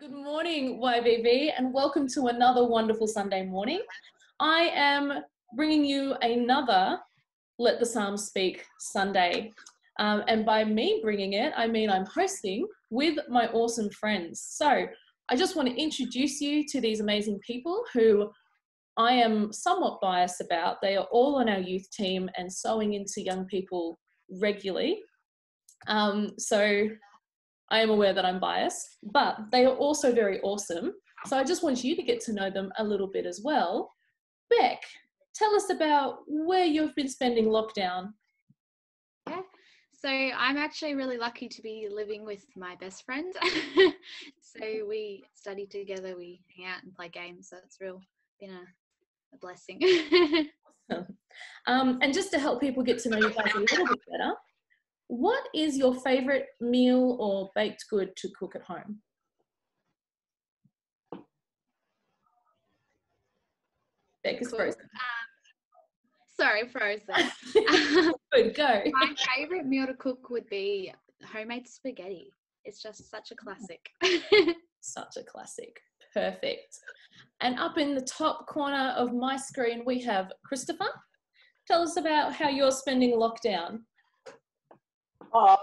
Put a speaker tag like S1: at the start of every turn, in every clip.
S1: Good morning, YBV, and welcome to another wonderful Sunday morning. I am bringing you another Let the Psalms Speak Sunday. Um, and by me bringing it, I mean I'm hosting with my awesome friends. So I just want to introduce you to these amazing people who I am somewhat biased about. They are all on our youth team and sowing into young people regularly. Um, so I am aware that I'm biased, but they are also very awesome. So I just want you to get to know them a little bit as well. Beck, tell us about where you've been spending lockdown.
S2: Yeah. So I'm actually really lucky to be living with my best friend. so we study together, we hang out and play games. So it's real been a, a blessing.
S1: awesome. Um, and just to help people get to know you guys a little bit better, what is your favorite meal or baked good to cook at home? Beck is frozen. Um,
S2: sorry, frozen.
S1: good, go.
S2: My favorite meal to cook would be homemade spaghetti. It's just such a classic.
S1: such a classic. Perfect. And up in the top corner of my screen, we have Christopher. Tell us about how you're spending lockdown.
S3: Uh,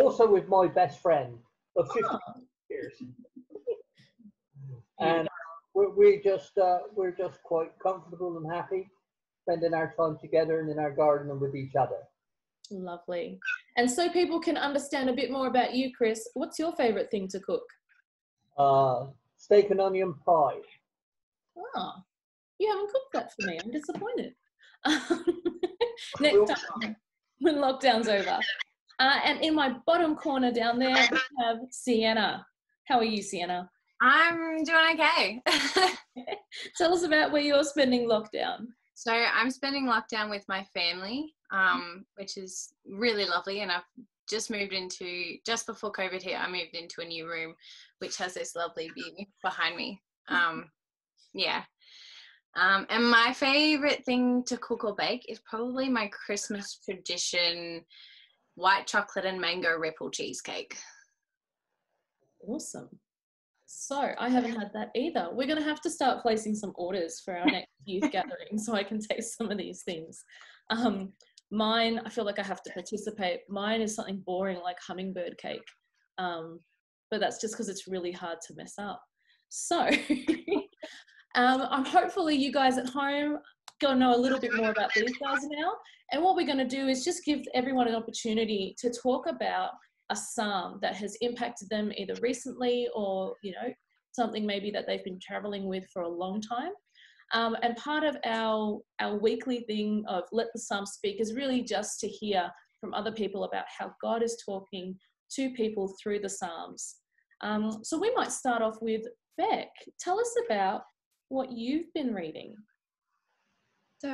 S3: also with my best friend of 50 oh. years. and we're, we're just uh, we're just quite comfortable and happy spending our time together and in our garden and with each other.
S1: Lovely. And so people can understand a bit more about you, Chris. What's your favorite thing to cook?
S3: Uh, steak and onion pie.
S1: Oh, you haven't cooked that for me. I'm disappointed. Next time when lockdown's over. Uh, and in my bottom corner down there, we have Sienna. How are you, Sienna?
S4: I'm doing okay.
S1: Tell us about where you're spending lockdown.
S4: So I'm spending lockdown with my family, um, which is really lovely, and I've just moved into just before COVID hit. I moved into a new room, which has this lovely view behind me. Um, yeah. Um, and my favorite thing to cook or bake is probably my Christmas tradition white chocolate and mango ripple cheesecake.
S1: Awesome. So I haven't had that either. We're going to have to start placing some orders for our next youth gathering so I can taste some of these things. Um, mine, I feel like I have to participate. Mine is something boring like hummingbird cake, um, but that's just because it's really hard to mess up. So um, I'm hopefully you guys at home going to know a little bit more about these guys now. And what we're going to do is just give everyone an opportunity to talk about a psalm that has impacted them either recently or, you know, something maybe that they've been traveling with for a long time. Um, and part of our, our weekly thing of Let the Psalm Speak is really just to hear from other people about how God is talking to people through the Psalms. Um, so we might start off with Beck. Tell us about what you've been reading.
S2: So,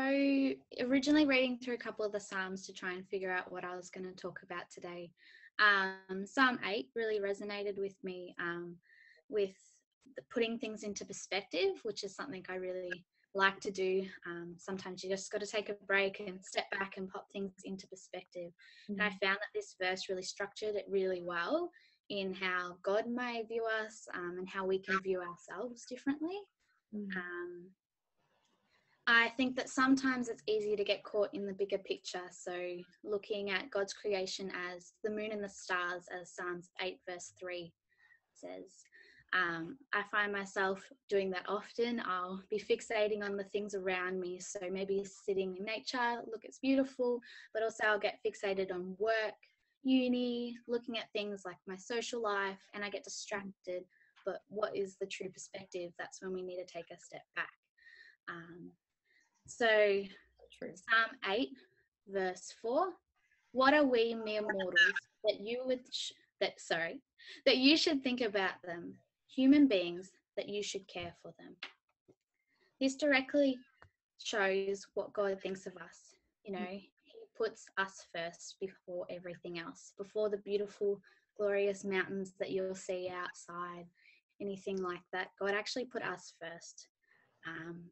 S2: originally reading through a couple of the Psalms to try and figure out what I was going to talk about today. Um, Psalm 8 really resonated with me um, with putting things into perspective, which is something I really like to do. Um, sometimes you just got to take a break and step back and pop things into perspective. Mm-hmm. And I mm-hmm. found that this verse really structured it really well in how God may view us um, and how we can view ourselves differently. Mm-hmm. Um, I think that sometimes it's easy to get caught in the bigger picture. So, looking at God's creation as the moon and the stars, as Psalms 8, verse 3 says. Um, I find myself doing that often. I'll be fixating on the things around me. So, maybe sitting in nature, look, it's beautiful, but also I'll get fixated on work, uni, looking at things like my social life, and I get distracted. But what is the true perspective? That's when we need to take a step back. Um, so, Psalm 8, verse 4 What are we mere mortals that you would, sh- that, sorry, that you should think about them, human beings that you should care for them? This directly shows what God thinks of us. You know, He puts us first before everything else, before the beautiful, glorious mountains that you'll see outside, anything like that. God actually put us first. Um,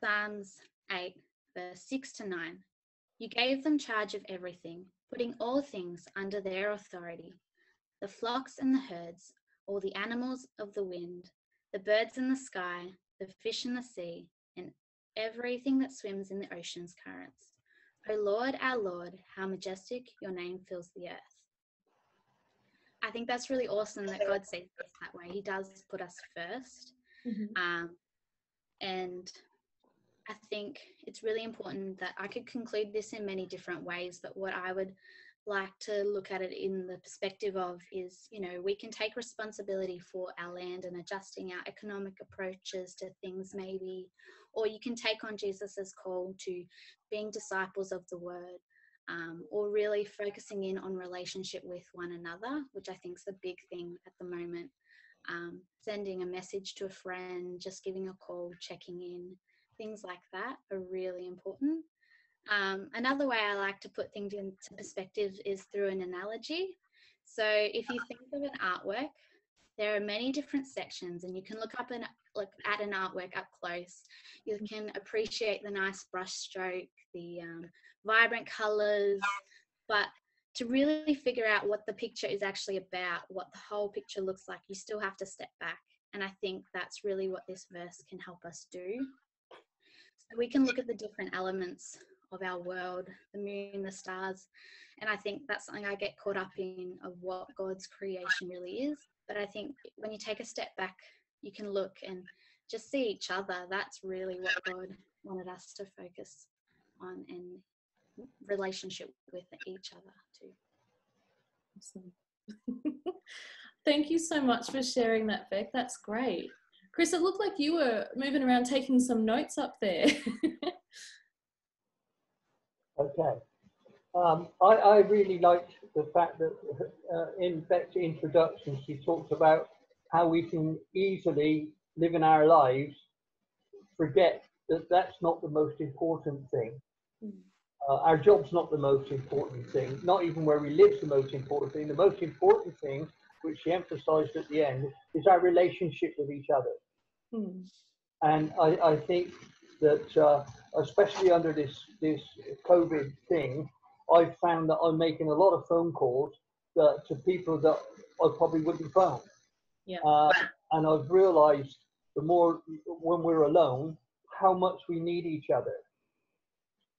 S2: Psalms 8, verse 6 to 9. You gave them charge of everything, putting all things under their authority the flocks and the herds, all the animals of the wind, the birds in the sky, the fish in the sea, and everything that swims in the ocean's currents. O Lord, our Lord, how majestic your name fills the earth. I think that's really awesome that God sees us that way. He does put us 1st
S1: Mhm.
S2: Um, and I think it's really important that I could conclude this in many different ways, but what I would like to look at it in the perspective of is, you know, we can take responsibility for our land and adjusting our economic approaches to things, maybe, or you can take on Jesus's call to being disciples of the word. Um, or really focusing in on relationship with one another, which I think is the big thing at the moment um, sending a message to a friend, just giving a call, checking in, things like that are really important. Um, another way I like to put things into perspective is through an analogy. So if you think of an artwork, there are many different sections, and you can look up and look at an artwork up close. You can appreciate the nice brush stroke, the um, vibrant colors, but to really figure out what the picture is actually about, what the whole picture looks like, you still have to step back. And I think that's really what this verse can help us do. So we can look at the different elements of our world, the moon, the stars, and I think that's something I get caught up in of what God's creation really is. But I think when you take a step back, you can look and just see each other. That's really what God wanted us to focus on and relationship with each other too.
S1: Awesome. Thank you so much for sharing that, Beck. That's great. Chris, it looked like you were moving around taking some notes up there.
S3: Okay. Um, I, I really liked the fact that uh, in Beck's introduction, she talks about how we can easily live in our lives, forget that that's not the most important thing.
S1: Mm.
S3: Uh, our job's not the most important thing, not even where we live's the most important thing. The most important thing, which she emphasized at the end, is our relationship with each other.
S1: Hmm.
S3: And I, I think that, uh, especially under this, this COVID thing, I've found that I'm making a lot of phone calls that, to people that I probably wouldn't phone.
S1: Yeah.
S3: Uh, and I've realized the more when we're alone, how much we need each other.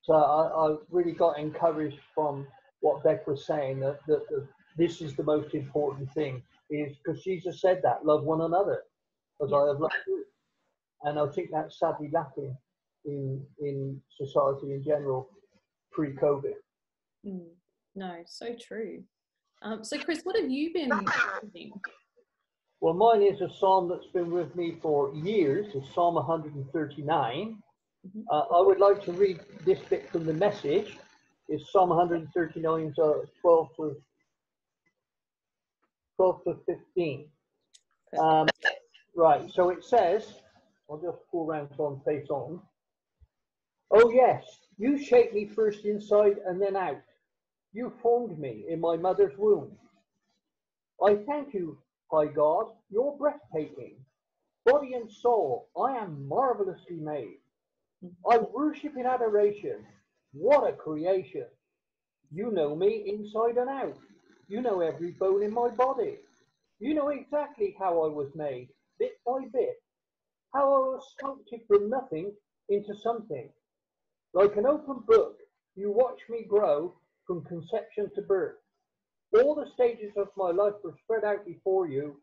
S3: So I, I really got encouraged from what Beck was saying that, that, that this is the most important thing is because Jesus said that love one another as I have you. And I think that's sadly lacking in in society in general pre-COVID.
S1: Mm. No, so true. Um, so, Chris, what have you been reading?
S3: Well, mine is a psalm that's been with me for years. It's Psalm 139.
S1: Mhm.
S3: Uh, I would like to read this bit from the message. It's Psalm 139, so 12 to 12 to 15. Um, right, so it says, I'll just pull round I'm face on. Oh, yes, you shaped me first inside and then out. You formed me in my mother's womb. I thank you, High God, you're breathtaking. Body and soul, I am marvelously made. I worship in adoration. What a creation. You know me inside and out. You know every bone in my body. You know exactly how I was made, bit by bit. How I was sculpted from nothing into something. Like an open book, you watch me grow from conception to birth. All the stages of my life were spread out before you,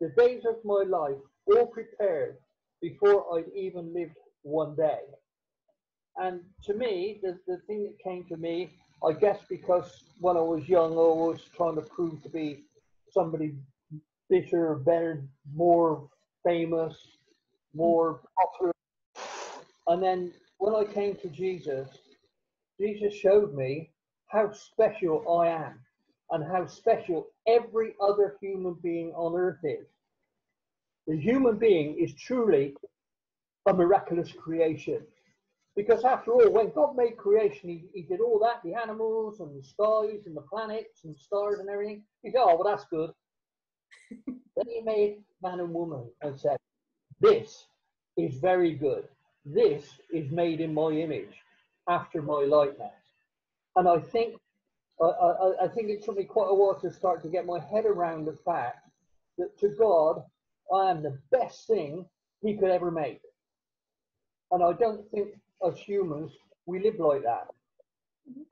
S3: the days of my life all prepared before I'd even lived one day. And to me, the, the thing that came to me, I guess because when I was young, I was trying to prove to be somebody better, better, more famous, more popular. And then when I came to Jesus, Jesus showed me how special I am and how special every other human being on earth is. The human being is truly a miraculous creation. Because after all, when God made creation, he, he did all that, the animals and the skies and the planets and stars and everything. He said, oh, well, that's good. Then he made man and woman and said, this is very good. This is made in my image, after my likeness. And I think I, I, I think it took me quite a while to start to get my head around the fact that to God, I am the best thing he could ever make. And I don't think as humans we live like that.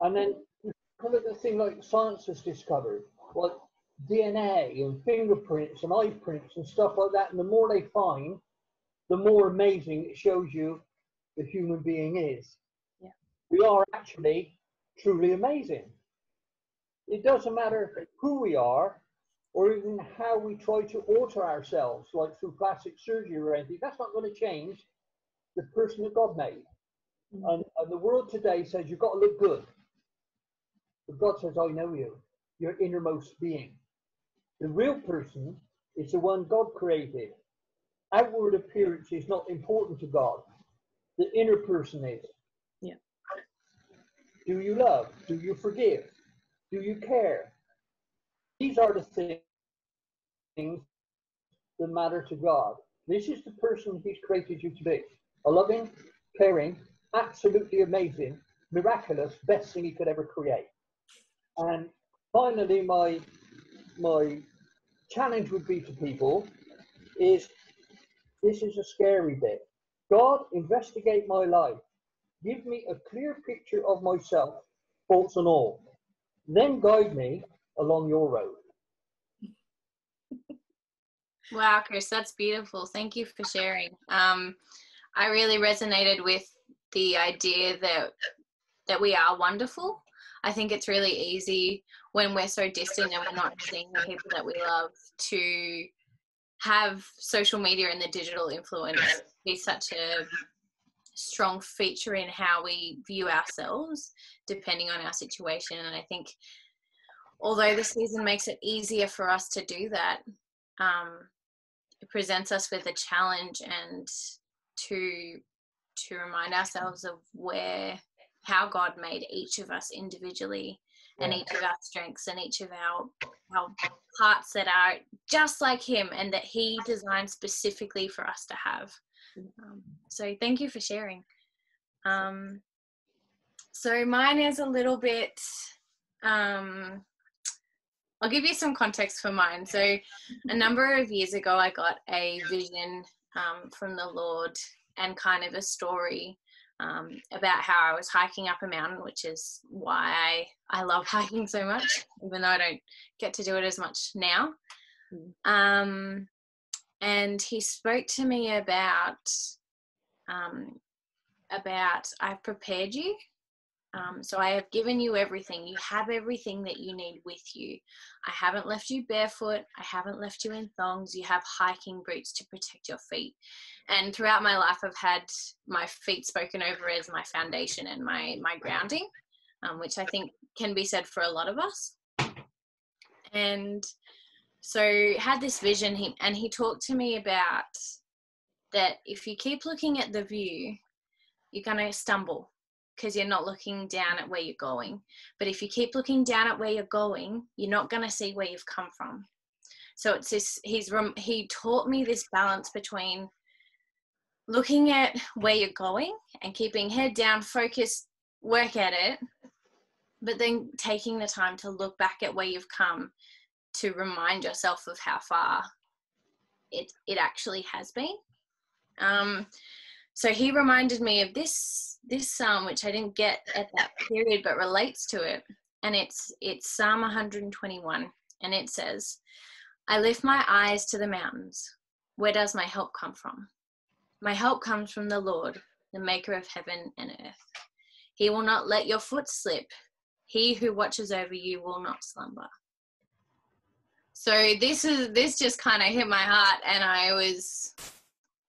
S3: And then come at the thing like science has discovered, like DNA and fingerprints and eye prints and stuff like that. And the more they find, the more amazing it shows you the human being is.
S1: Yeah.
S3: We are actually truly amazing. It doesn't matter who we are or even how we try to alter ourselves, like through plastic surgery or anything. That's not going to change the person that God made.
S1: Mm.
S3: And, and the world today says you've got to look good. But God says, I know you, your innermost being. The real person is the one God created. Outward appearance is not important to God. The inner person is.
S1: Yeah.
S3: Do you love? Do you forgive? Do you care? These are the things that matter to God. This is the person He's created you to be. A loving, caring, absolutely amazing, miraculous, best thing He could ever create. And finally, my my challenge would be to people is this is a scary bit. God, investigate my life. Give me a clear picture of myself, faults and all. Then guide me along your road.
S4: Wow, Chris, that's beautiful. Thank you for sharing. Um, I really resonated with the idea that that we are wonderful. I think it's really easy when we're so distant and we're not seeing the people that we love to have social media and the digital influence be such a strong feature in how we view ourselves depending on our situation. And i think although the season makes it easier for us to do that um, it presents us with a challenge and to to remind ourselves of where how god made each of us individually and each of our strengths and each of our our parts that are just like him and that he designed specifically for us to have. Um, so thank you for sharing. Um, so mine is a little bit um, i'll give you some context for mine. So a number of years ago i got a vision um, from the lord and kind of a story um, about how I was hiking up a mountain, which is why I, I love hiking so much, even though I don't get to do it as much now. Um, and he spoke to me about um, about I've prepared you. Um, so I have given you everything. You have everything that you need with you. I haven't left you barefoot. I haven't left you in thongs. You have hiking boots to protect your feet. And throughout my life, I've had my feet spoken over as my foundation and my my grounding, um, which I think can be said for a lot of us. And so had this vision, he and he talked to me about that if you keep looking at the view, you're gonna stumble because you're not looking down at where you're going. But if you keep looking down at where you're going, you're not going to see where you've come from. So it's this. He's he taught me this balance between looking at where you're going and keeping head down, focused, work at it, but then taking the time to look back at where you've come to remind yourself of how far it it actually has been. Um, so he reminded me of this this psalm which i didn't get at that period but relates to it. And it's it's psalm 121 and it says i lift my eyes to the mountains. Where does my help come from? My help comes from the lord the maker of heaven and earth. He will not let your foot slip. He who watches over you will not slumber. So this is this just kind of hit my heart and i was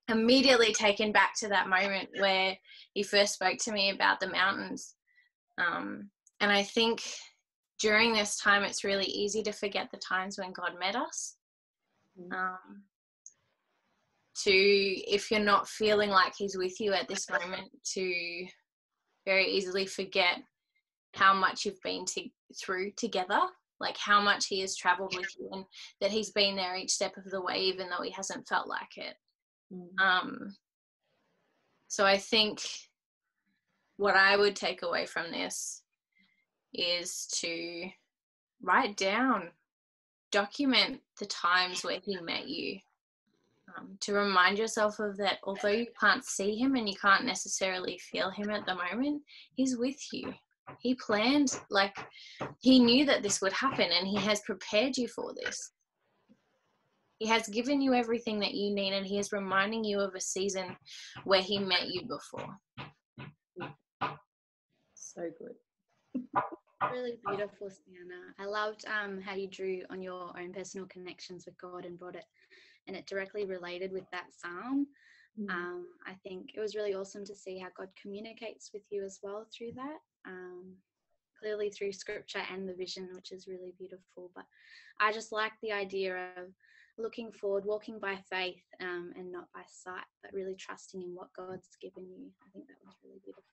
S4: immediately taken back to that moment where he first spoke to me about the mountains. Um, and I think during this time, it's really easy to forget the times when God met us. Um, to, if you're not feeling like He's with you at this moment, to very easily forget how much you've been to, through together, like how much He has traveled with you, and that He's been there each step of the way, even though He hasn't felt like it. Um, so I think what I would take away from this is to write down document the times where he met you. Um, to remind yourself of that, although you can't see him and you can't necessarily feel him at the moment, he's with you. He planned, like, he knew that this would happen and he has prepared you for this. He has given you everything that you need and he is reminding you of a season where he met you before.
S1: So good.
S2: Really beautiful, Sienna. I loved um, how you drew on your own personal connections with God and brought it, and it directly related with that psalm.
S1: Mm.
S2: Um, I think it was really awesome to see how God communicates with you as well through that. Um, clearly through scripture and the vision, which is really beautiful. But I just like the idea of looking forward, walking by faith um, and not by sight, but really trusting in what God's given you. I think that was really beautiful.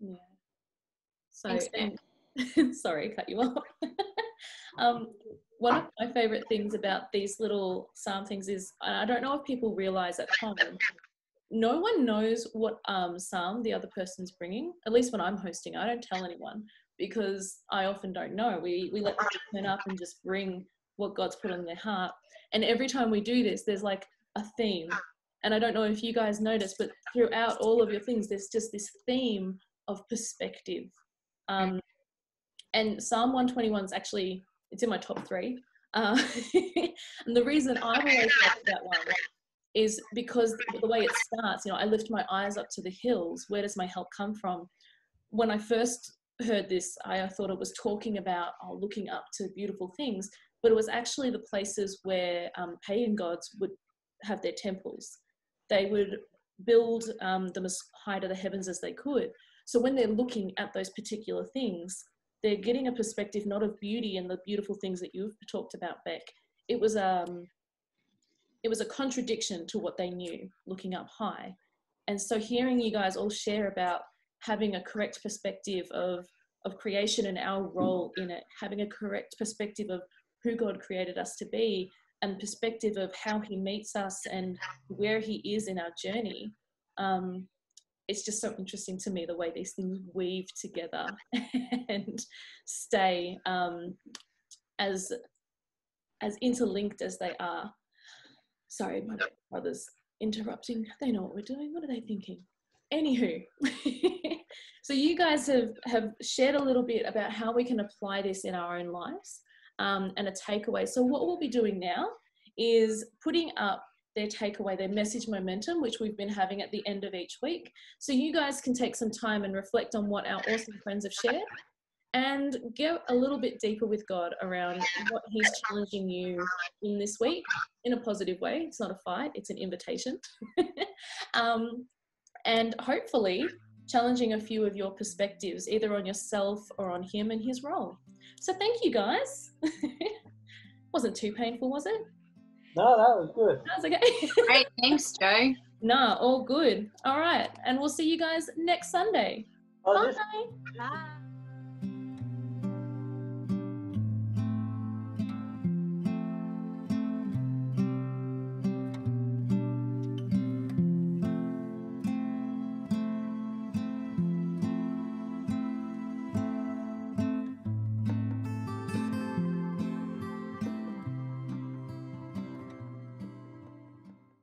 S1: Yeah. So,
S4: Thanks,
S1: and- sorry, cut you off. um, one of my favorite things about these little psalm things is I don't know if people realize at home, no one knows what um, psalm the other person's bringing. At least when I'm hosting, I don't tell anyone because I often don't know. We we let people turn up and just bring what God's put on their heart. And every time we do this, there's like a theme. And I don't know if you guys notice, but throughout all of your things, there's just this theme of perspective. Um, and Psalm 121 is actually it's in my top three. Uh, and the reason I always like that one is because the way it starts, you know, I lift my eyes up to the hills. Where does my help come from? When I first heard this, I thought it was talking about oh, looking up to beautiful things, but it was actually the places where um, pagan gods would have their temples. They would build um, them as high to the heavens as they could. So when they're looking at those particular things, they're getting a perspective not of beauty and the beautiful things that you've talked about, Beck. It was um, it was a contradiction to what they knew looking up high. And so hearing you guys all share about having a correct perspective of of creation and our role in it, having a correct perspective of who God created us to be, and perspective of how He meets us and where He is in our journey. Um, it's just so interesting to me the way these things weave together and stay um, as as interlinked as they are. Sorry, my brother's interrupting. They know what we're doing. What are they thinking? Anywho, so you guys have have shared a little bit about how we can apply this in our own lives um, and a takeaway. So what we'll be doing now is putting up their takeaway, their message momentum, which we've been having at the end of each week. So you guys can take some time and reflect on what our awesome friends have shared and get a little bit deeper with God around what He's challenging you in this week in a positive way. It's not a fight, it's an invitation. um, and hopefully challenging a few of your perspectives, either on yourself or on Him and His role. So thank you guys. Wasn't too painful, was it?
S3: No, that was good.
S1: That was okay.
S4: Great, thanks, Joe.
S1: No, all good. All right. And we'll see you guys next Sunday.
S3: Oh,
S1: Bye.
S3: this-
S2: Bye.